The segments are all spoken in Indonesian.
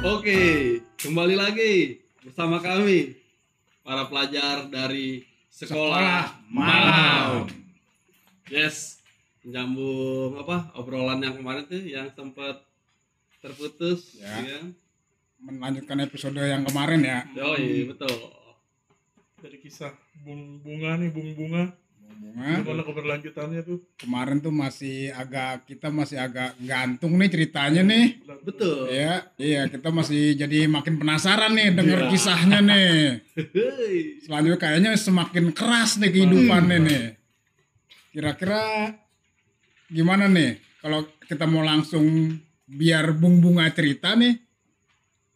Oke, kembali lagi bersama kami para pelajar dari sekolah, malam. Yes, menyambung apa obrolan yang kemarin tuh yang sempat terputus, Ya. ya. melanjutkan episode yang kemarin ya. Yoi, betul. dari kisah bung bunga nih bung bunga Bunga. gimana keberlanjutannya tuh Kemarin tuh masih agak kita masih agak gantung nih ceritanya nih. Betul. Iya, iya kita masih jadi makin penasaran nih denger Iya. kisahnya nih. Selanjutnya kayaknya semakin keras nih kehidupannya nih. Kira-kira gimana nih kalau kita mau langsung biar Bung Bunga cerita nih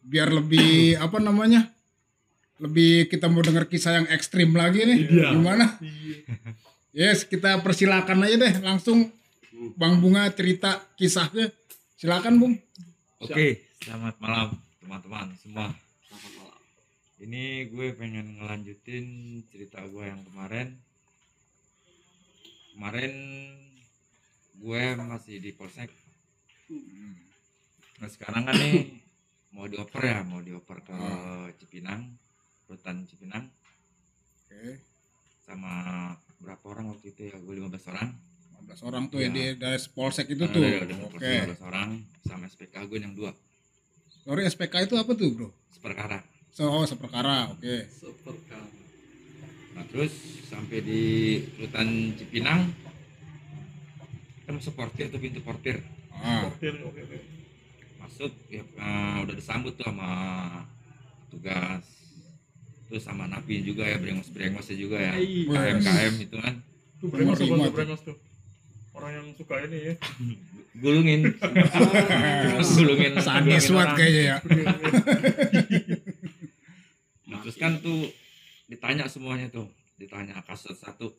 biar lebih apa namanya? Lebih kita mau denger kisah yang ekstrim lagi nih. Iya. Gimana? iya Yes, kita persilakan aja deh langsung Bang Bunga cerita kisahnya. Silakan, Bung. Oke, selamat malam teman-teman semua. Selamat malam. Ini gue pengen ngelanjutin cerita gue yang kemarin. Kemarin gue masih di polsek. Nah sekarang kan nih mau dioper ya, mau dioper ke Cipinang, rutan Cipinang Oke. sama berapa orang waktu itu ya? Gue 15 orang. 15 orang tuh ya, Ya. di dari polsek itu Nah, tuh. Oke. 15 orang sama SPK gue yang dua Sorry, SPK itu apa tuh, Bro? seperkara. So, oh, seperkara. Oke. Seperti Nah terus sampai di rutan Cipinang kita masuk portir tuh pintu portir Ah, oke oke oke masuk ya eh, udah disambut tuh sama tugas terus sama napi juga ya brengos brengosnya juga ya. Hai. KM KM itu kan. Tuh brengos tuh brengos tuh? Orang yang suka ini ya. Gulungin. Gulungin. Banget orang. kayaknya ya. Nah, terus kan tuh ditanya semuanya tuh. Ditanya kasus satu.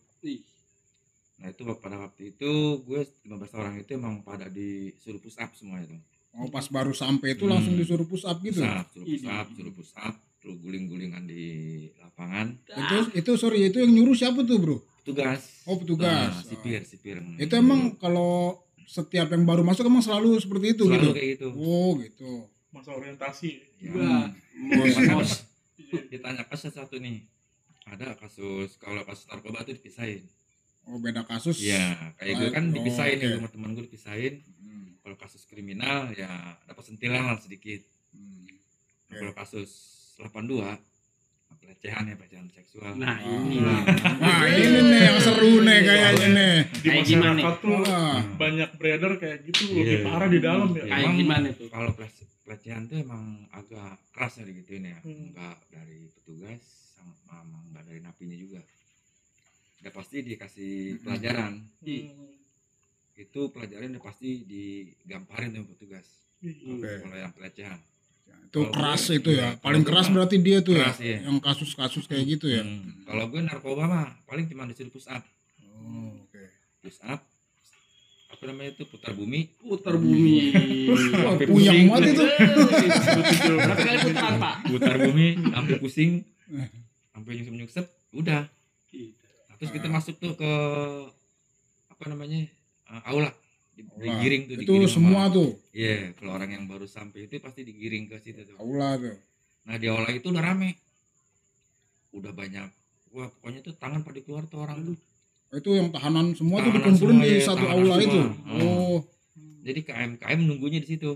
Nah itu pada waktu itu gue 15 orang itu emang pada disuruh push up semuanya tuh. Oh, pas baru sampai itu langsung Hmm. disuruh push up gitu. push up, suruh push up, suruh push up, suruh guling-gulingan di lapangan. Itu itu sorry, itu yang nyuruh siapa tuh, Bro? Petugas. Oh, petugas. Nah, sipir, sipir. Itu emang kalau setiap yang baru masuk emang selalu seperti itu selalu gitu. kayak gitu. Oh, gitu. masa orientasi Ya. Wah, Pas- mos. Ditanya kasus satu nih. Ada kasus kalau kasus narkoba tuh dipisahin. Oh, beda kasus. Iya, kayak gue kan Oh, dipisahin oke. ya sama teman gue dipisahin. Hmm, Kalau kasus kriminal ya dapat sentilan lah sedikit. hmm. Nah, Kalau kasus 82 pelecehan ya pelecehan seksual. Nah, Ah. ini. Wah, ini nih yang seru nih kayaknya nih. di Kayak gimana masyarakat tuh Wah, banyak beredar kayak gitu Iya. lebih parah di dalam ya Iya. Kayak Emang- gimana tuh? kalau pelece- pelecehan tuh emang agak keras ya digituin ya Hmm. enggak dari petugas sama enggak dari napinya juga udah pasti dikasih pelajaran Hmm. itu pelajaran udah pasti digamparin sama petugas Iya. Oke. kalau yang pelecehan itu Kalau keras gue- itu ya. iya, Paling keras gue berarti dia tuh ya. keras, iya. Yang kasus-kasus kayak gitu ya. Hmm. kalau gue narkoba mah paling cuma disuruh push up Oh, oke. push up apa namanya itu putar bumi Putar bumi. Pusing. banget itu. Berapa kali putaran, Pak? putar bumi sampai pusing sampai nyungsep nyungsep udah Nah, terus kita masuk tuh ke apa namanya uh, aula Di- Aula. digiring tuh Itu digiring semua sama- tuh iya kalau orang yang baru sampai itu pasti digiring ke situ tuh aula tuh. nah di aula itu udah rame udah banyak wah pokoknya tuh tangan pada keluar tuh orang tuh Itu yang tahanan semua tuh Tahanan dikumpulin semua, di iya, satu aula semua. itu. Hmm. Oh, jadi KM KM nunggunya di situ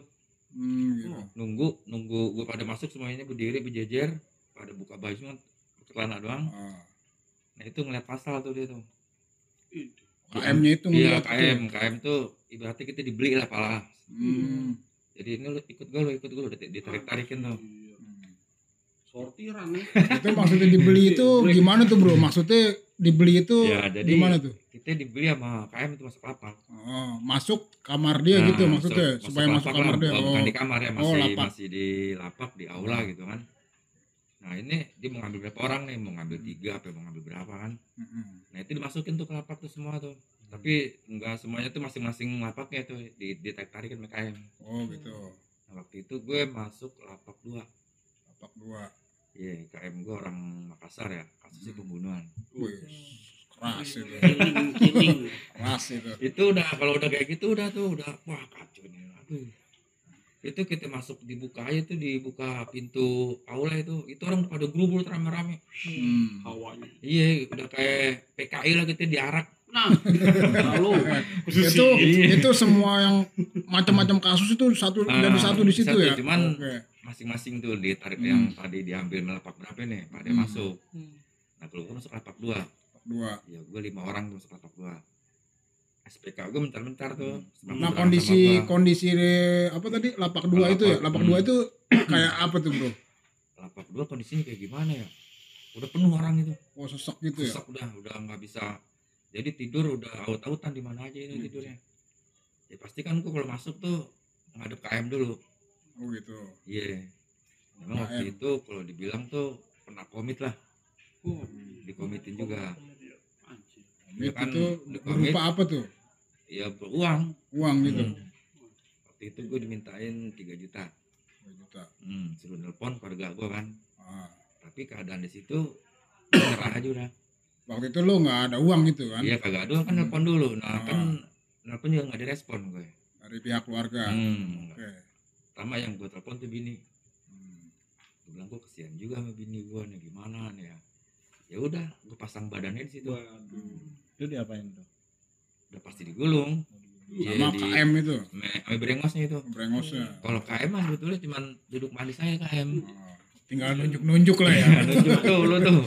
hmm, gitu. nunggu nunggu gue pada masuk semuanya berdiri berjejer pada buka baju celana doang Ah. nah itu ngeliat pasal tuh dia tuh KM-nya itu iya KM KM tuh ibaratnya kita dibeli lah pala Hmm. jadi ini lu ikut gue lu ikut gue lu ditarik tarikin tuh. Hmm. Sortiran nih. Itu maksudnya dibeli itu gimana tuh bro? Maksudnya dibeli itu ya jadi gimana tuh? kita dibeli sama KM itu masuk lapak Oh, masuk kamar dia Nah, gitu maksudnya masuk- supaya masuk kamar lah. dia. Oh, Oh, bukan di kamar ya Oh, masih lapak. masih di lapak di aula gitu kan nah ini dia mau ngambil berapa orang nih mau ngambil tiga apa mau ngambil berapa kan Mm-mm. nah itu dimasukin tuh ke lapak tuh semua tuh tapi enggak semuanya tuh masing-masing lapaknya tuh di tarikin sama KM Oh gitu. nah, waktu itu gue masuk lapak dua Lapak dua. iya KM gue orang Makassar ya kasusnya Hmm. pembunuhan Wih, keras itu. Keras itu. itu udah kalau udah kayak gitu udah tuh udah wah kacau nih aduh itu kita masuk dibuka aja tuh dibuka pintu aula itu. Itu orang pada gerubul rame-rame. Hmm. Hawanya. iya udah kayak PKI lah kita diarak. Nah, lalu. Itu Iya. itu semua yang macam-macam kasus itu satu Ah, jadi satu di situ satu, ya? Cuman- masing-masing tuh ditarik Hmm. yang tadi diambil melepak berapa nih pada Hmm. masuk. Nah kalau gue masuk lapak dua. Dua. Ya gue lima orang tuh masuk lapak dua SPK gue bentar-bentar tuh. Nah sebelum berangkat kondisi kondisi apa tadi? Lapak dua itu ya? lapak Hmm. dua itu kayak apa tuh bro? Lapak dua kondisinya kayak gimana ya? Udah penuh orang itu. Oh sesek gitu ya? Sesak udah udah nggak bisa. Jadi tidur udah aut-autan di mana aja ini Hmm. tidurnya. Ya pasti kan gue kalau masuk tuh ngadep KM dulu. Oh gitu. Iya. Memang waktu KM. itu kalau dibilang tuh pernah komit lah. Oh, dikomitin juga. Anjir. Komit Iya kan, itu berupa apa tuh ya beruang uang gitu Hmm. waktu itu gue dimintain 3 juta Dua juta hmm, suruh nelpon keluarga gue kan Ah. tapi keadaan di situ nyerah aja udah waktu itu lo nggak ada uang gitu kan iya kagak ada kan nelpon dulu nah Ah. kan nelpon juga nggak direspon gue dari pihak keluarga hmm. oke pertama yang gue telepon tuh bini Hmm. gue bilang gue kesian juga sama bini gue nih gimana nih ya ya udah gue pasang badannya di situ Waduh. Itu diapain tuh? Udah pasti digulung. Sama di- KM itu? me, me brengosnya itu. Brengosnya. Kalau KM mah sebetulnya cuma duduk manis saya KM Oh, tinggal nunjuk-nunjuk lah ya. Nunjuk tuh. Lu tuh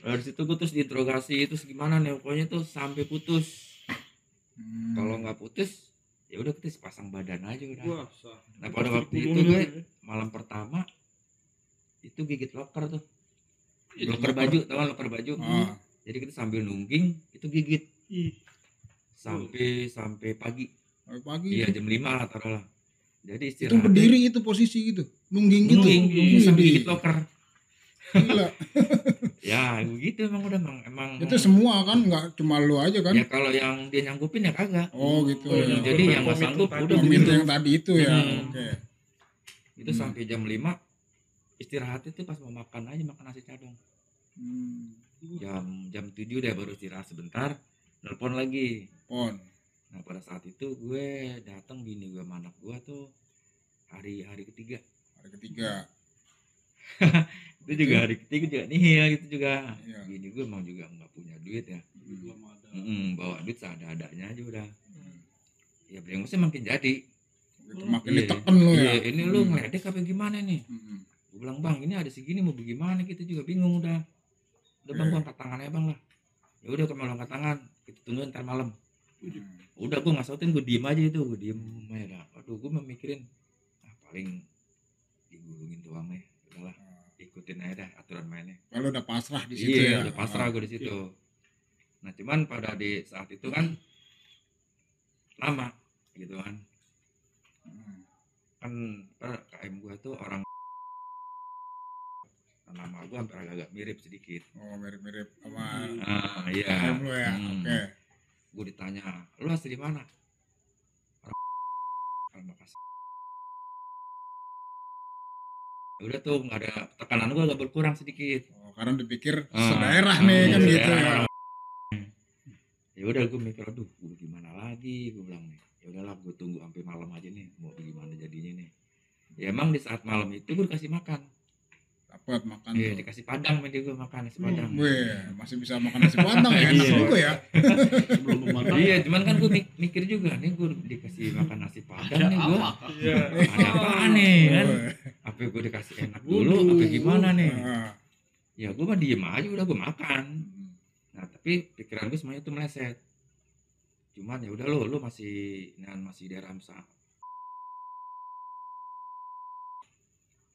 dari situ gue terus diinterogasi terus gimana nih pokoknya tuh sampai putus. Hmm. kalau nggak putus ya udah kita sepasang badan aja udah. Wah, sah. nah pada waktu itu gue ya. malam pertama itu gigit loker tuh. Iya, loker baju tau kan loker baju? Ah, jadi kita sambil nungging itu gigit. Ih, sampai sampai pagi sampai pagi iya itu. jam lima lah taruh lah jadi itu istirahat berdiri itu posisi gitu nungging gitu nungging nungging Widih, gigit loker gila. ya begitu emang udah emang emang itu semua kan nggak cuma lu aja kan ya kalau yang dia nyanggupin ya kagak oh gitu Oh, ya. jadi yang nggak sanggup tadi. udah Komit begitu yang tadi itu ya Hmm. oke itu Hmm. sampai jam 5 istirahat itu pas mau makan aja makan nasi cadong Hmm. jam jam 7 deh baru istirahat sebentar nelpon lagi pon nah pada saat itu gue datang bini gue sama anak gue tuh hari hari ketiga hari ketiga itu juga hari ketiga juga nih ya gitu juga Iya. bini gue emang juga nggak punya duit ya Belum ada. Bawa duit seadanya aja udah Hmm. ya brengosnya makin jadi Gitu, makin Iya. ditekan lu ya Iya, ini lu Hmm. ngeledek apa gimana nih Hmm. gue bilang bang ini ada segini mau bagaimana kita juga bingung udah udah bang Iya. gue angkat tangannya bang lah ya udah kalau angkat tangan kita tunggu ntar malam. Hmm. udah gue nggak sautin gue diem aja itu gue diem. Aja dah aduh gue memikirin ah paling digulungin doang nih. Udahlah ikutin aja dah aturan mainnya. Kalau udah pasrah di situ iya ya? udah pasrah gue di situ. Nah cuman pada di saat itu kan lama gitu kan. Hmm. kan apa, KM gue tuh orang nama gue hampir agak mirip sedikit. Oh mirip-mirip sama ah iya. Ya? Hmm. oke. Gue ditanya lu asli mana? Orang Makassar. Ya udah tuh nggak ada tekanan gue agak berkurang sedikit. Oh, karena dipikir Ah, sedaerah ah, nih kan iya, gitu ya. Ya udah gue mikir aduh gue gimana lagi? Gue bilang nih ya udahlah gue tunggu sampai malam aja nih mau gimana jadinya nih. Ya emang di saat malam itu gue dikasih makan dapat makan iya tuh. dikasih padang sama dia gue makan nasi padang. Wih, masih bisa makan nasi padang ya enak Iya. juga ya. Sebelum iya cuman kan gue mikir juga nih gue dikasih makan nasi padang nih gue Apa? Iya. ada apa nih kan? Apa gue dikasih enak dulu apa gimana nih? Ah. ya gue mah diem aja udah gue makan. Nah tapi pikiran gue semuanya tuh meleset. Cuman ya udah lo lo masih dengan masih daerah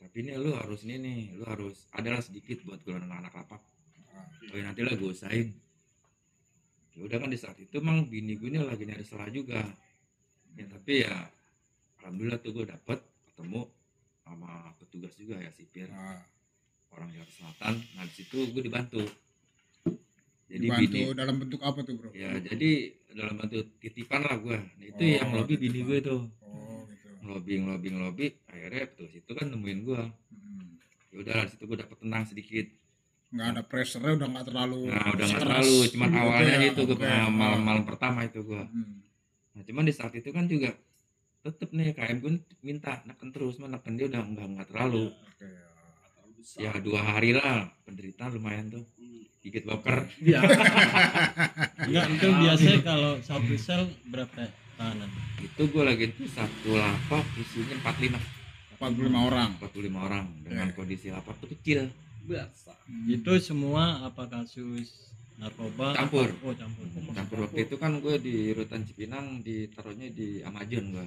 tapi ini lo harus ini nih lo harus adalah sedikit buat golongan anak lapak. Oh ya nanti lah gue usahain. Ya udah kan di saat itu emang bini gue ini lagi nyari salah juga. Ya tapi ya alhamdulillah tuh gue dapet ketemu sama petugas juga ya sipir. Ah, orang Jakarta Selatan. Nah di situ gue dibantu. Jadi dibantu bini dalam bentuk apa tuh bro? Ya jadi dalam bentuk titipan lah gue nah, itu Oh, yang lobby bini gue tuh lobbying lobbying lobby akhirnya petugas itu kan nemuin gue Hmm. ya udah situ gue dapet tenang sedikit nggak ada pressure udah nggak terlalu nah udah nggak terlalu cuman gitu awalnya ya. itu gue Oke. malam malam pertama itu gue Hmm. nah cuman di saat itu kan juga tetep nih KM gue minta neken terus mah neken dia udah enggak enggak terlalu Oke. Terlalu besar. ya dua hari lah penderitaan lumayan tuh gigit loker Iya. Enggak, itu biasanya kalau satu sel berapa tahanan? itu gue lagi tuh satu lapak isinya 45 45 orang. 45 orang dengan Oke. kondisi lapak tuh kecil Biasa. Itu semua apa kasus narkoba? Campur. Oh, campur. campur waktu itu kan gue di rutan Cipinang ditaruhnya di Amazon gue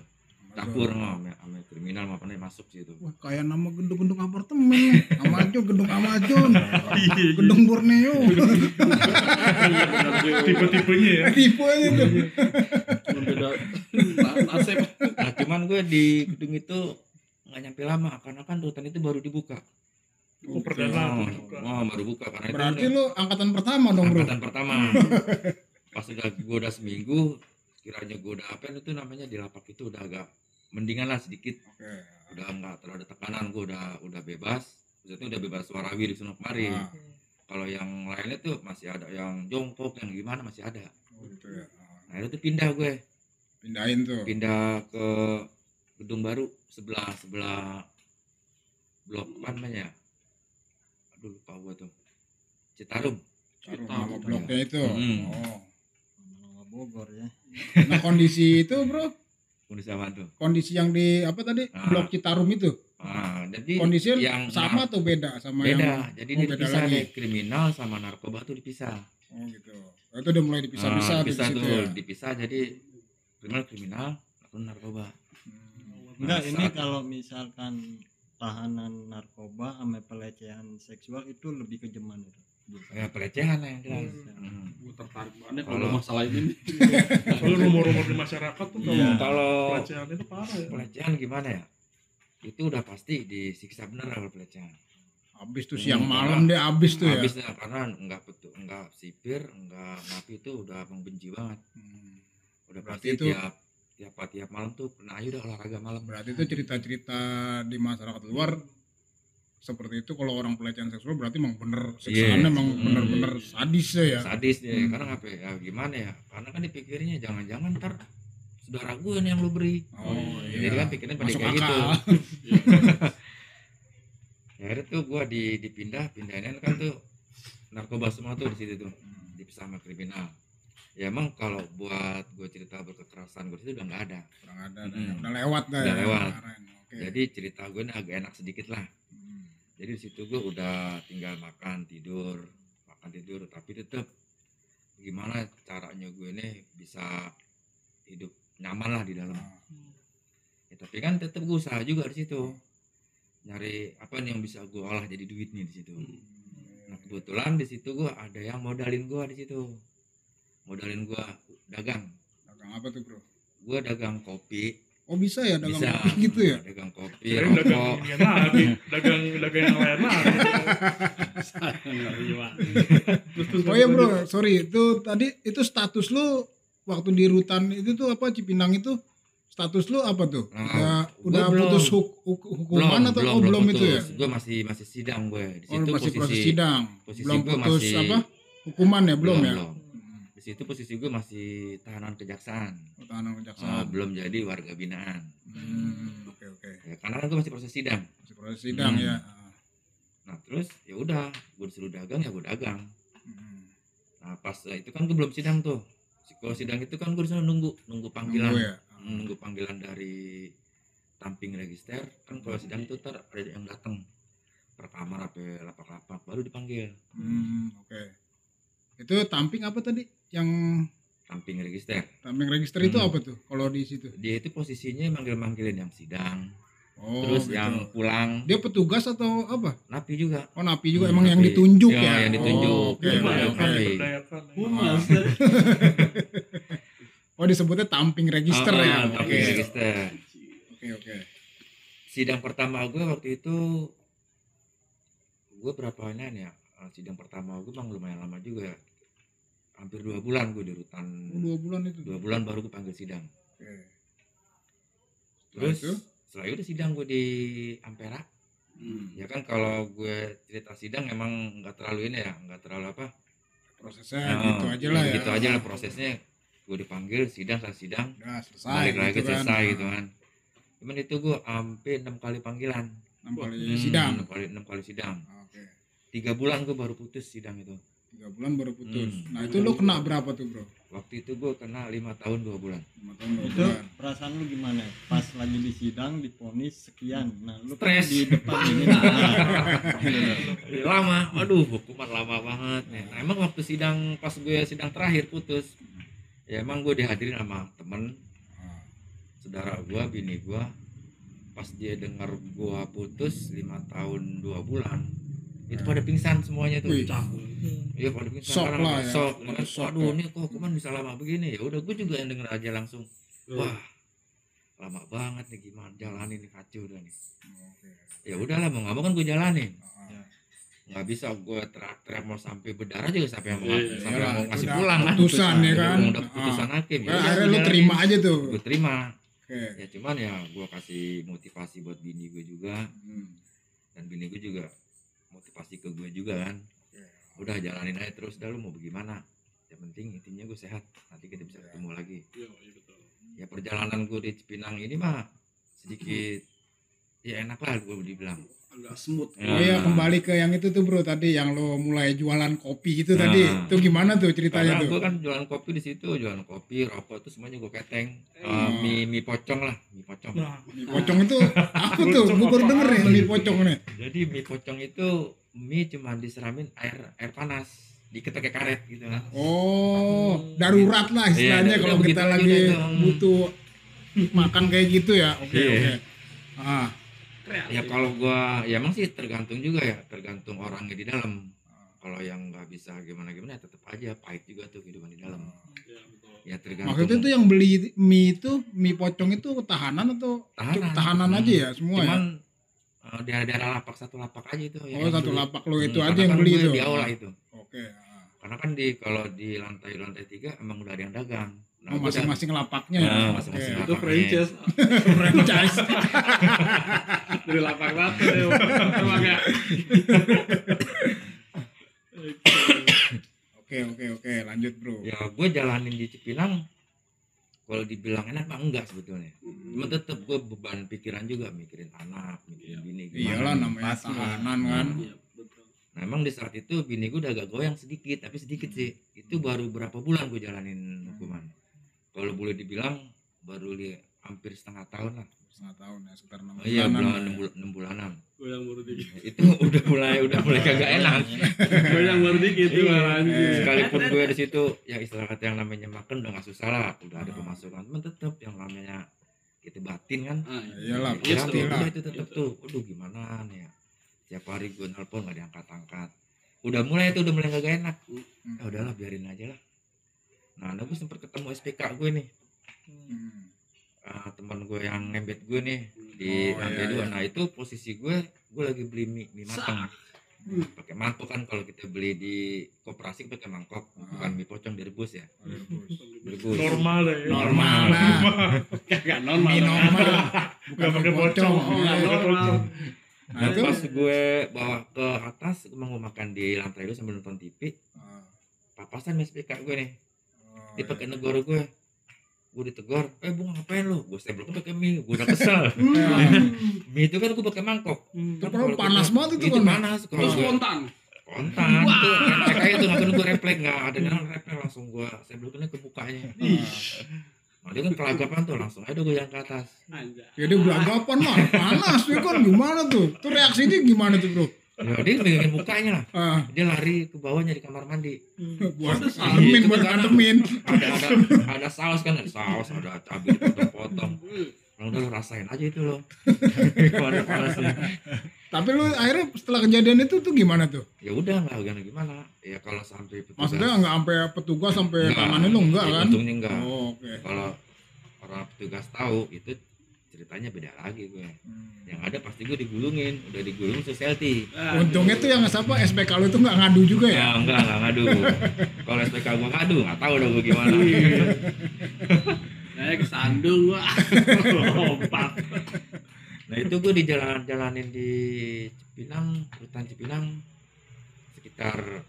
campur nggak sama, sama kriminal nih masuk situ Wah, kayak nama gedung-gedung apartemen. Amazon, gedung Amazon. gedung Borneo. Iya benar juga. Tipe-tipenya ya. Tipenya tuh. Beda na- nasib. nah cuman gue di gedung itu nggak nyampe lama karena kan rutan itu baru dibuka Oh, perdana oh, tuh juga. oh, baru buka karena Berarti itu lu angkatan pertama dong, Bro. angkatan pertama pas udah gue udah seminggu kiranya gue udah apa itu namanya di lapak itu udah agak mendingan lah sedikit Oke. udah nggak terlalu ada tekanan gue udah udah bebas maksudnya udah bebas suarawi di sana kemari Ah, kalau yang lainnya tuh masih ada yang jongkok yang gimana masih ada oh, gitu ya. Ah, nah itu tuh pindah gue Pindahin tuh. pindah ke gedung baru sebelah sebelah blok apa namanya aduh lupa gue tuh Citarum Kita- nama bloknya itu. Hmm. Oh. Nama Bogor ya. Nah, kondisi itu, Bro, kondisi apa tuh kondisi yang di apa tadi? Ah. Blok Citarum itu. ah, jadi Kondisinya yang sama atau beda sama beda yang jadi Oh, dia beda dipisah lagi. nih kriminal sama narkoba tuh dipisah Oh, gitu. Itu udah mulai dipisah-pisah Ah, di dipisah situ tuh ya. dipisah jadi kriminal kriminal narkoba narkoba Hmm. Enggak, Nah, ini saat- kalau misalkan tahanan narkoba sama pelecehan seksual itu lebih kejeman itu. Ya pelecehan lah yang jelas Hmm. Hmm. Gue tertarik banget Kalau- kalau masalah ini. Kalau rumor-rumor di masyarakat tuh kalau Iya. kalau pelecehan itu parah ya. pelecehan gimana ya itu udah pasti disiksa bener kalau pelecehan Habis tuh siang Hmm, malam deh habis tuh ya. habisnya karena nggak betul nggak sipir nggak napi itu udah membenci banget Hmm. udah Berarti pasti itu- tiap tiap tiap malam tuh pernah aja udah olahraga malam Berarti itu cerita-cerita di masyarakat luar seperti itu kalau orang pelecehan seksual berarti emang bener siksaannya Yes. emang Hmm. bener-bener sadis ya. sadis deh Hmm. karena apa ya gimana ya karena kan dipikirnya jangan-jangan ntar saudara gue nih yang lu beri Oh iya. jadi kan pikirnya pada kayak gitu ya akhirnya tuh gue di dipindah pindahin kan tuh narkoba semua tuh di situ tuh dipisah sama kriminal ya emang kalau buat gue cerita berkekerasan gue itu udah nggak ada Kurang ada dah, Hmm. udah lewat dah. Udah ya, lewat. kemarin. Oke. jadi cerita gue ini agak enak sedikit lah Hmm. Jadi di situ gue udah tinggal makan tidur makan tidur. Tapi tetap gimana caranya gue ini bisa hidup nyaman lah di dalam. Ya, tapi kan tetap gue usaha juga di situ. Nyari apa nih yang bisa gue olah jadi duit nih di situ. Nah kebetulan di situ gue ada yang modalin gue di situ. Modalin gue dagang. Dagang apa tuh bro? gue dagang kopi Oh bisa ya dagang bisa kopi gitu ya? dagang kopi Kirain dagang rokok ini lagi, dagang dagang yang lain terus, Oh iya lanjut. bro, sorry itu tadi itu status lu waktu di rutan itu tuh apa Cipinang itu status lu apa tuh? Nah, Udah, gua udah belum. putus huk- huk- hukuman atau oh, belum itu ya? gue masih masih sidang gue di Oh situ masih posisi proses sidang, posisi belum putus masih- apa hukuman ya belum, ya? belum. Di situ posisi gue masih tahanan kejaksaan Oh, Tahanan kejaksaan. belum jadi warga binaan Hmm, Oke oke. ya, karena kan gue masih proses sidang Masih proses sidang Hmm. ya. nah terus ya udah gue disuruh dagang ya gue dagang Hmm. nah pas eh, itu kan gue belum sidang tuh kalau sidang itu kan gue disuruh nunggu nunggu panggilan Nunggu ya. Hmm, nunggu panggilan dari tamping register kan kalau sidang itu ter ada yang datang per kamar apa lapak-lapak baru dipanggil Hmm, oke. Itu tamping apa tadi? Yang tamping register tamping register itu Hmm. apa tuh? Kalau di situ? dia itu posisinya manggil-manggilin yang sidang Oh, terus gitu. yang pulang dia petugas atau apa? napi juga Oh napi juga Hmm, emang yang napi. ditunjuk Ya, ya? yang ditunjuk. Oh. Berdayakan. ya. Humas. Oh disebutnya tamping register Ah, ya? ah, Oke tamping register oke oke. sidang pertama gue waktu itu gue berapa ya eh, sidang pertama gue bang lumayan lama juga ya hampir dua bulan gue di rutan Oh, dua bulan itu. dua bulan baru gue panggil sidang Oke. terus itu? setelah itu sidang gue di Ampera Hmm. ya kan kalau gue cerita sidang emang nggak terlalu ini ya nggak terlalu apa Prosesnya Nah, gitu aja lah ya. gitu aja lah prosesnya gue dipanggil sidang selesai sidang Udah selesai. balik lagi gitu kan. selesai gitu kan cuman itu gue sampai enam kali panggilan enam kali Hmm, sidang enam kali enam kali sidang tiga bulan gue baru putus sidang itu tiga bulan baru putus. Hmm. nah itu lo kena berapa tuh bro? Waktu itu gue kena lima tahun dua bulan. Lima tahun dua itu bulan. perasaan lu gimana? Pas lagi di sidang diponis sekian. Nah lu kan Stres. di depan ini. Nah, lama. Aduh hukuman lama banget nih nah, emang waktu sidang pas gue sidang terakhir putus ya emang gue dihadirin sama temen. Saudara gue bini gue pas dia dengar gue putus lima tahun dua bulan itu pada pingsan semuanya tuh Wih. Iya pada pingsan. Shock karena lah ya. shock. Pada shock Aduh ya. ini kok hukuman bisa lama begini? Ya udah gue juga yang denger aja langsung. Wah lama banget nih gimana jalanin nih kacau udah nih. Oke. Ya udahlah mau nggak mau kan gue jalanin. Ah, nggak bisa gue teriak-teriak mau sampai berdarah juga sampai mau Iya, sampai mau ngasih pulang kan. putusan ya kan? udah putusan hakim Ah, akhirnya lo terima aja tuh. Gue terima. Oke. Ya cuman ya gue kasih motivasi buat bini gue juga. Hmm, dan bini gue juga motivasi ke gue juga kan. Oke. udah jalanin aja terus dah lu mau bagaimana? Yang penting intinya gue sehat nanti kita bisa ketemu lagi. Iya, iya betul. ya perjalanan gue di Cipinang ini mah sedikit ya enak lah gue dibilang Agak smooth. Ya. Iya kembali ke yang itu tuh bro tadi yang lo mulai jualan kopi itu Nah. tadi itu gimana tuh ceritanya Karena tuh gue kan jualan kopi di situ, jualan kopi, rokok itu semuanya gue keteng. Eh, Hmm. mie mie pocong lah, mie pocong. Nah, mie pocong itu apa tuh gue baru denger nih mie pocong nih Jadi mie pocong itu mie cuma diseramin air air panas, kayak karet gitu kan. oh darurat lah istilahnya Iya, kalau kita begitu lagi butuh makan kayak gitu ya oke Iya. oke ah Ya kalau gua ya emang sih tergantung juga ya, tergantung orangnya di dalam. Kalau yang nggak bisa gimana gimana ya tetap aja pahit juga tuh kehidupan di dalam. Iya betul. Ya tergantung. maksudnya tuh yang beli mie itu mie pocong itu tahanan atau tahanan, tahanan Hmm. aja ya semua ya Cuman eh, daerah-daerah lapak satu lapak aja itu. oh yang satu beli. lapak lo itu Hmm, aja yang kan beli itu Di aula itu. oke ah. karena kan di kalau di lantai lantai tiga emang udah ada yang dagang nah, oh masing-masing lapaknya ya Nah, masing-masing Itu lapaknya. franchise. Franchise. Dari lapak lapak ya. Oke oke oke lanjut bro. Ya gue jalanin di Cipinang kalau dibilang enak mah enggak sebetulnya. Cuma tetep gue beban pikiran juga mikirin anak mikirin bini gimana. Iyalah namanya tahanan kan. Iya betul. nah emang di saat itu bini gue udah agak goyang sedikit tapi sedikit sih. Itu baru berapa bulan gue jalanin hukuman kalau boleh dibilang baru li hampir setengah tahun lah. Setengah tahun ya sekitar enam oh, iya bulanan bulan lah enam ya. enam bulanan. Gue yang baru dikit. itu udah mulai udah mulai kagak enak. Gue yang baru dikit tuh Iya. anjing. sekalipun gue di situ ya istilah kata yang namanya makan udah gak susah lah. Udah ada Ah. pemasukan cuman tetep yang namanya kita batin kan. Ah, iyalah Iya, ya, pasti lah. itu tetep tuh. Aduh gimana nih ya? Tiap hari gue nelpon gak diangkat-angkat. Udah mulai itu udah mulai gak enak. Ya udahlah biarin aja lah nah gue sempet ketemu SPK gue nih Hmm. Ah, teman gue yang ngembet gue nih di Oh, lantai iya, dua iya. nah itu posisi gue gue lagi beli mie, mie matang pakai mangkok kan kalau kita beli di koperasi pakai mangkok Ah. bukan mie pocong direbus ya Rebus. direbus normal ya. normal lah Kagak normal. mie normal bukan pakai mie pocong. Iya. normal. nah Nah, itu pas gue bawa ke atas gue mau makan di lantai dua sambil nonton TV Ah. papasan mes PK gue nih Dia iya. pakai negor gue. Gue ditegur eh bunga ngapain lu? Gue seblok pakai mie. Gue udah kesel. Hmm. mie itu kan gue pakai mangkok. Itu Kan panas banget itu itu kan panas kalau spontan. kontan itu refleks aja tuh nggak perlu gue refleks nggak ada dalam refleks langsung gue seblokannya ke bukanya nah, dia kan kelagapan tuh langsung aja gue yang ke atas. Anjay. jadi belagapan mah panas ya kan gimana tuh? Tuh reaksi dia gimana tuh bro ya, dia megangin mukanya lah. Ah. Dia lari ke bawahnya di kamar mandi. Buat Pantes, antemin itu buat antemin ada ada ada saus kan ada saus ada cabai dipotong-potong. Nah, udah lo rasain aja itu lo tapi lu akhirnya setelah kejadian itu tuh gimana tuh? Ya udah nggak gimana gimana. Ya kalau sampai petugas maksudnya nggak sampai petugas sampai tanganin lu enggak Ya, kan? untungnya enggak oh, oke. Kalau orang petugas tahu itu ceritanya beda lagi gue. Yang ada pasti gue digulungin udah digulung society untungnya tuh yang siapa SPK lu tuh nggak ngadu juga ya? Ya enggak enggak ngadu. Kalau SPK gue ngadu nggak tahu udah gue gimana. Saya kesandung gua. Lompat. nah itu gue di jalan jalanin di Cipinang hutan Cipinang sekitar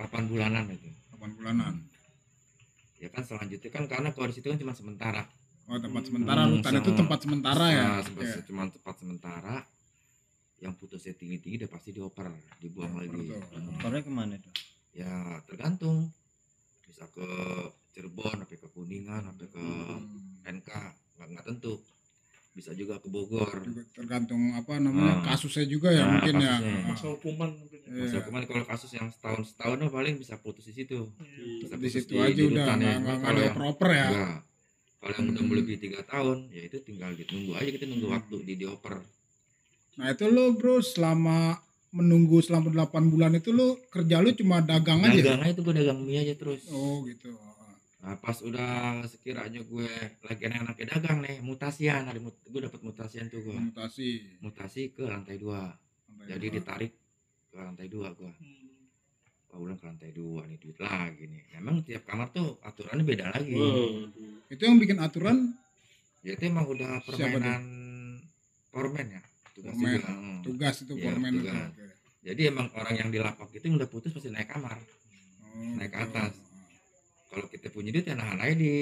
8 bulanan itu. 8 bulanan. Ya kan selanjutnya kan karena kalau di situ kan cuma sementara Oh tempat sementara Hmm, rutan itu tempat sementara ya. Nah, Oke. sempat- cuma tempat sementara yang putusnya tinggi-tinggi udah pasti dioper dibuang lagi Betul. Hmm. Korea ke mana itu ya tergantung bisa ke Cirebon sampai ke Kuningan sampai ke Hmm. NK nggak nggak tentu bisa juga ke Bogor tergantung apa namanya Hmm. kasusnya juga ya Nah, mungkin ya. kasusnya. Ah. masa hukuman mungkin ya. Iya. Masa hukuman kalau kasus yang setahun setahun paling bisa putus di situ Iya. bisa di situ aja udah rutan nggak ya. ada yang proper ya. enggak kalau yang udah melebihi tiga tahun ya itu tinggal ditunggu aja kita nunggu Hmm. waktu di dioper Nah itu lo bro selama menunggu selama 8 bulan itu lo kerja lo cuma dagang aja. dagang aja tuh gue dagang mie aja terus Oh gitu. Nah pas udah sekiranya gue lagi enak-enaknya dagang nih mutasian ada mut- gue dapat mutasian tuh gue Mutasi. mutasi ke lantai dua jadi ditarik ke lantai dua gue Hmm. Ulang ke lantai dua nih duit lagi nih memang tiap kamar tuh aturannya beda lagi Waduh. itu yang bikin aturan ya itu emang udah permainan formen ya tugas Formen. juga hmm. tugas itu Iya, foreman itu. tugas. Oke. jadi emang orang yang di lapak itu yang udah putus pasti naik kamar Oh, Naik ke atas. kalau kita punya duit ya nahan aja di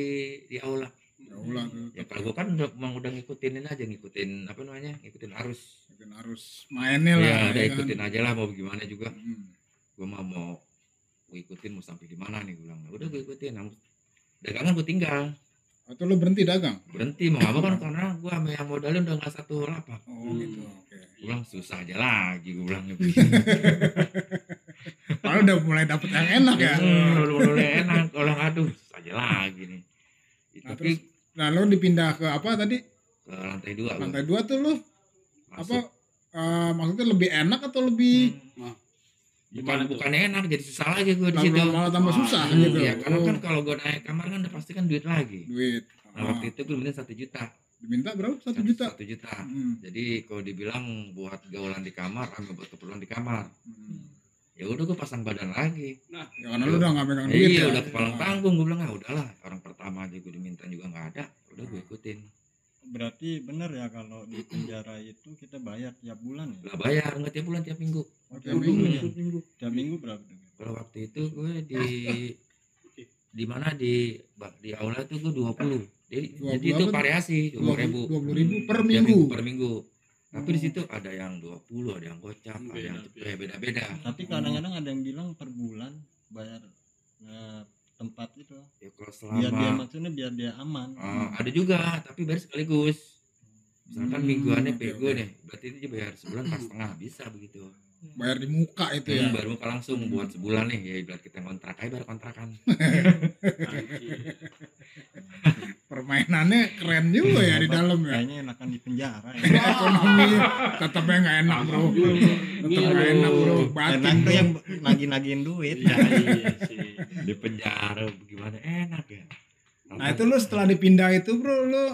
di aula Ya ya kalau gue kan udah emang udah ngikutinin aja ngikutin apa namanya ngikutin arus Bikin harus mainnya lah. ya udah kan. ikutin aja lah mau gimana juga Hmm. Gue mah mau gue ikutin mau sampai di mana nih gue bilang udah gue ikutin Nah, dagangan gue tinggal Atau lo berhenti dagang? berhenti mau apa kan karena gue sama yang modalnya udah nggak satu lapak Oh Hmm. gitu. Oke. gue bilang susah aja lagi gue bilang Padahal udah mulai dapet yang enak ya. Hmm, udah mulai enak orang aduh susah aja lagi nih Nah, tapi Nah lo dipindah ke apa tadi? ke lantai dua gua Lantai dua tuh lo masuk. apa? eh, maksudnya lebih enak atau lebih Hmm. Bukan tuh? bukan enak jadi susah lagi gue di situ malah tambah Ah, susah Hmm, gitu? ya karena Oh, kan kalau gue naik kamar kan udah pasti kan duit lagi duit. nah Ah, waktu itu gue minta satu juta diminta berapa? Satu juta. satu juta Hmm. jadi kalau dibilang buat gaulan di kamar sama buat keperluan di kamar Hmm. ya udah gue pasang badan lagi Ya karena lu udah nggak megang duit iya ya. udah kepalang tanggung gue bilang ah udahlah orang pertama aja gue diminta juga nggak ada udah gue ikutin berarti benar ya kalau di penjara itu kita bayar tiap bulan ya? Lah bayar. Nggak tiap bulan tiap minggu. Oh, Tiap tiap minggu. minggu ya? tiap minggu. Berapa tuh? Kalau waktu itu gue di di mana? Di di aula itu gue 20 jadi 20 jadi itu variasi dua ribu. Dua puluh ribu per Tiap minggu. per minggu. Tapi di Oh. situ ada yang 20 ada yang gocap ada yang beda-beda. tapi kadang-kadang ada yang bilang per bulan bayar eh, tempat itu ya kalau biar dia selama maksudnya biar dia aman Ah, ada juga tapi bayar sekaligus misalkan Hmm, mingguannya pego oke. nih berarti dia bayar sebulan pas setengah bisa begitu Bayar di muka itu ya. Hmm, baru muka langsung Hmm. buat sebulan nih ya ibarat kita kontrak aja bayar kontrakan Permainannya keren juga ya di Bapak dalam ya. kayaknya enakan di penjara ya. Ekonomi tetapnya nggak enak bro. Tetap nggak enak bro. Batin enak tuh yang nagih-nagihin duit Iya, iya sih. di penjara gimana enak ya Nah itu lu setelah dipindah itu bro, lu uh,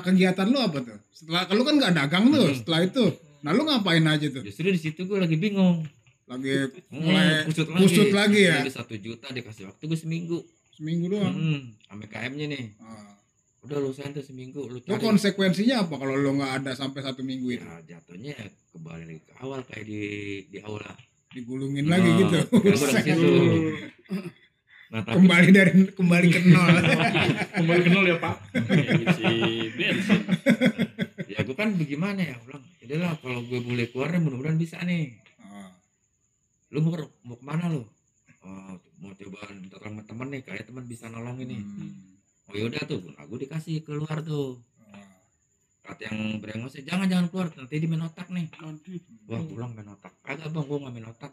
kegiatan lu apa tuh? Setelah kalau kan nggak dagang tuh, Hmm. setelah itu, nah lu ngapain aja tuh? justru di situ gue lagi bingung Lagi Hmm, mulai kusut lagi kusut lagi ya? Jadi satu juta dikasih waktu gue seminggu seminggu doang. hmm, sama KM nya nih Ah. udah lu tuh seminggu lu Lu cari konsekuensinya apa kalau lu nggak ada sampai satu minggu itu? ya jatuhnya ya kembali lagi ke awal kayak di di aula Digulungin lagi Nah, gitu. Buset. situ. nah tapi Kembali dari kembali ke nol. kembali kenal ya pak Ngisi bensin. ya gue kan bagaimana ya bilang lah kalau gue boleh keluar mudah-mudahan bisa nih Ah. lu mau mau ke mana lu oh, mau coba sama temen nih kayak teman bisa nolongin nih Hmm. oh yaudah tuh gue dikasih keluar tuh Ah. kata yang brengos jangan jangan keluar nanti di main otak nih Aduh. wah pulang main otak agak bang gue nggak main otak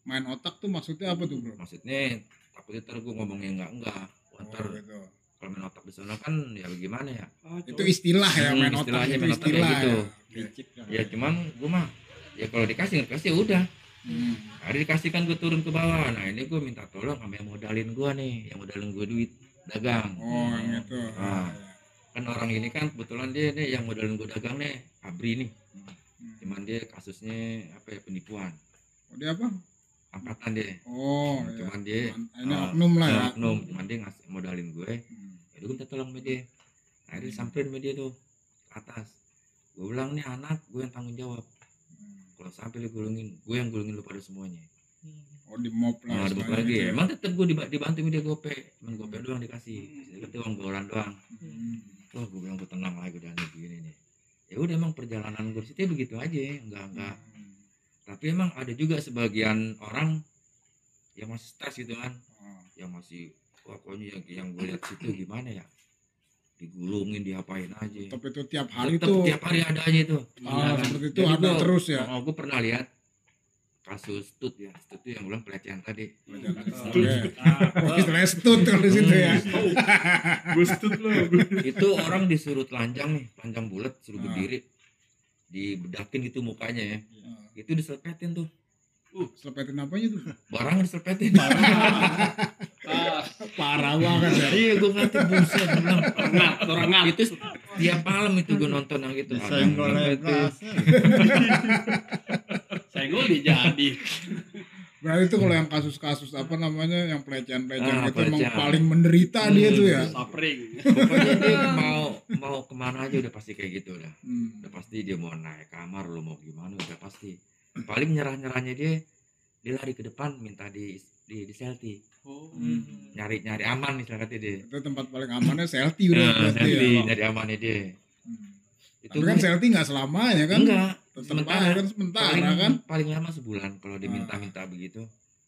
Main otak tuh maksudnya apa tuh bro? maksudnya takutnya ntar gue ngomongnya enggak enggak Oh, ntar gitu. kalau main otak di sana kan ya bagaimana ya Itu istilah ya Hmm, main otak istilahnya itu main otak istilah. gitu. ya. kan ya cuman gue mah ya kalau dikasih dikasih ya udah Hmm. hari dikasih kan gue turun ke bawah nah ini gue minta tolong sama yang modalin gue nih yang modalin gue duit dagang Oh, yang itu. Ah. kan orang ini kan kebetulan dia nih yang modalin gue dagang nih Abri nih Hmm. cuman dia kasusnya apa ya penipuan Oh, dia apa? angkatan dia Oh, iya. cuman dia Ini ah, oknum lah ya. oknum cuman dia ngasih modalin gue Hmm. ya gue minta tolong sama dia nah dia samperin sama dia tuh ke atas gue bilang nih anak gue yang tanggung jawab Hmm. Kalau sampai lu gulungin gue yang gulungin lu pada semuanya. Oh, di mob lah. nah lagi gitu ya. emang tetep gue diba- dibantu dia gope. Cuman gope doang dikasih. Itu uang golan doang. Hmm. wah gue bilang gue tenang lagi udah nih begini nih. Ya udah emang perjalanan gue situ begitu aja enggak enggak. Tapi emang ada juga sebagian orang yang masih stres gitu kan. Oh. yang masih pokoknya yang yang gue lihat situ gimana ya digulungin diapain aja. Tapi itu tiap hari Tetep tuh. tiap hari ada aja itu. Ah, seperti itu Jadi ada gua- terus ya. oh, gue pernah lihat kasus tut ya. Tut itu yang bilang pelecehan tadi. Oh, istilahnya stut kalau di situ ya. stut lo itu orang disuruh telanjang nih telanjang bulat suruh Ah. berdiri dibedakin gitu mukanya ya. Itu diselepetin tuh. Selepetin apanya tuh? barang diselepetin Ah, Parah banget ya. iya gue ngeliatin buset orang rengat. itu tiap malam itu gue nonton yang gitu diselepetin. lepas Senggol dia jadi. Berarti itu kalau yang kasus-kasus apa namanya yang pelecehan-pelecehan Ah, itu emang paling menderita dia Hmm. tuh ya. Sapring. pokoknya dia mau mau ke mana aja udah pasti kayak gitu udah Hmm. udah pasti dia mau naik kamar lu mau gimana udah pasti paling nyerah nyerahnya dia dia lari ke depan minta di di, di selfie Oh. nyari nyari aman nih kata dia Itu tempat paling amannya selfie udah Nah, berarti selfie ya. nyari amannya dia Hmm. itu Tapi kan gue- selfie nggak selamanya kan? enggak sementara. kan sementara paling kan. paling lama sebulan kalau Ah. diminta-minta begitu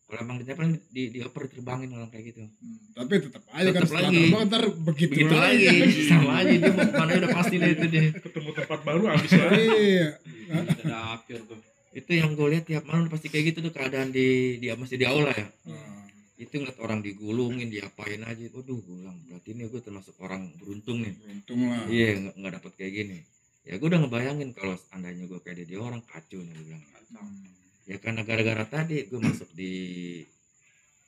kalau emang dia paling di dioper terbangin orang kayak gitu Hmm. Tapi tetap aja kan setelah lagi. terbang ntar begitu, begitu lagi sama aja dia mau ke mana udah pasti deh itu dia ketemu tempat baru habis lagi Iya. Ada akhir tuh. Itu yang gue lihat tiap malam pasti kayak gitu tuh keadaan di di masih di aula ya Ah. itu ngeliat orang digulungin diapain aja waduh gue bilang berarti ini gue termasuk orang beruntung nih Beruntung lah. iya nggak nggak dapet kayak gini ya gue udah ngebayangin kalau seandainya gue kayak dia, dia orang kacau nih gue bilang Hmm. ya karena gara-gara tadi gue masuk di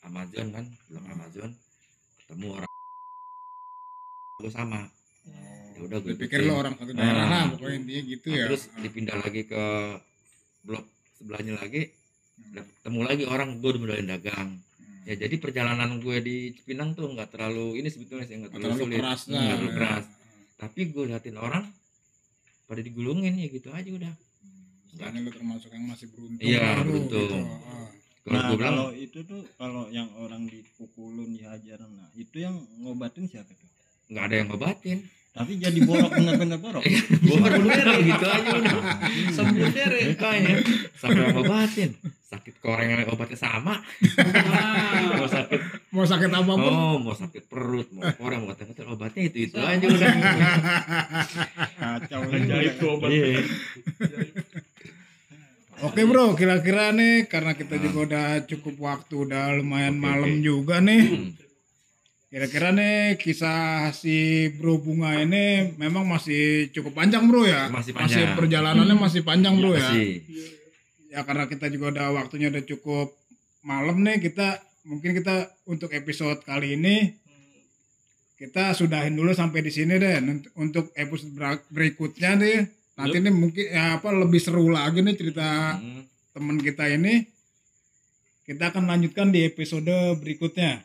Amazon kan belum Hmm. Amazon ketemu orang gue sama ya udah gue Dipikir lo orang satu daerah Nah. lah pokoknya intinya gitu Nah, ya. terus Ah. dipindah lagi ke blok sebelahnya lagi Hmm. udah ketemu lagi orang gue udah mulai dagang Hmm. ya jadi perjalanan gue di Cipinang tuh nggak terlalu ini sebetulnya sih nggak terlalu, terlalu sulit keras Hmm, lah. nggak terlalu ya. keras tapi gue liatin orang pada digulungin ya gitu aja udah Istilahnya lo termasuk yang masih beruntung. Iya, lo, beruntung. gitu. Ah. kalau nah gue bilang kalau itu tuh kalau yang orang dipukulun dihajar nah itu yang ngobatin siapa tuh nggak ada yang ngobatin tapi jadi borok bener-bener borok gue bener gitu aja udah Sembuh dere. makanya sampai yang ngobatin sakit koreng yang obatnya sama Ah. mau sakit Mau sakit apa pun. oh mau sakit perut mau koreng mau kata obatnya itu itu aja udah kacau ajaib tuh obat Iya. Oke bro, kira-kira nih karena kita juga udah cukup waktu, udah lumayan Oke, malam oke. juga nih. Hmm. Kira-kira nih kisah si Bro Bunga ini memang masih cukup panjang bro ya. Masih panjang. perjalanannya masih panjang bro ya. Masih. Ya karena kita juga udah waktunya udah cukup malam nih kita mungkin kita untuk episode kali ini kita sudahin dulu sampai di sini deh. Untuk episode ber- berikutnya deh nanti nih mungkin ya apa lebih seru lagi nih cerita Hmm. teman kita ini kita akan lanjutkan di episode berikutnya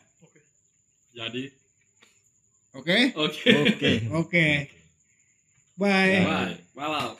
Jadi, oke oke. oke oke bye Bye. Malam.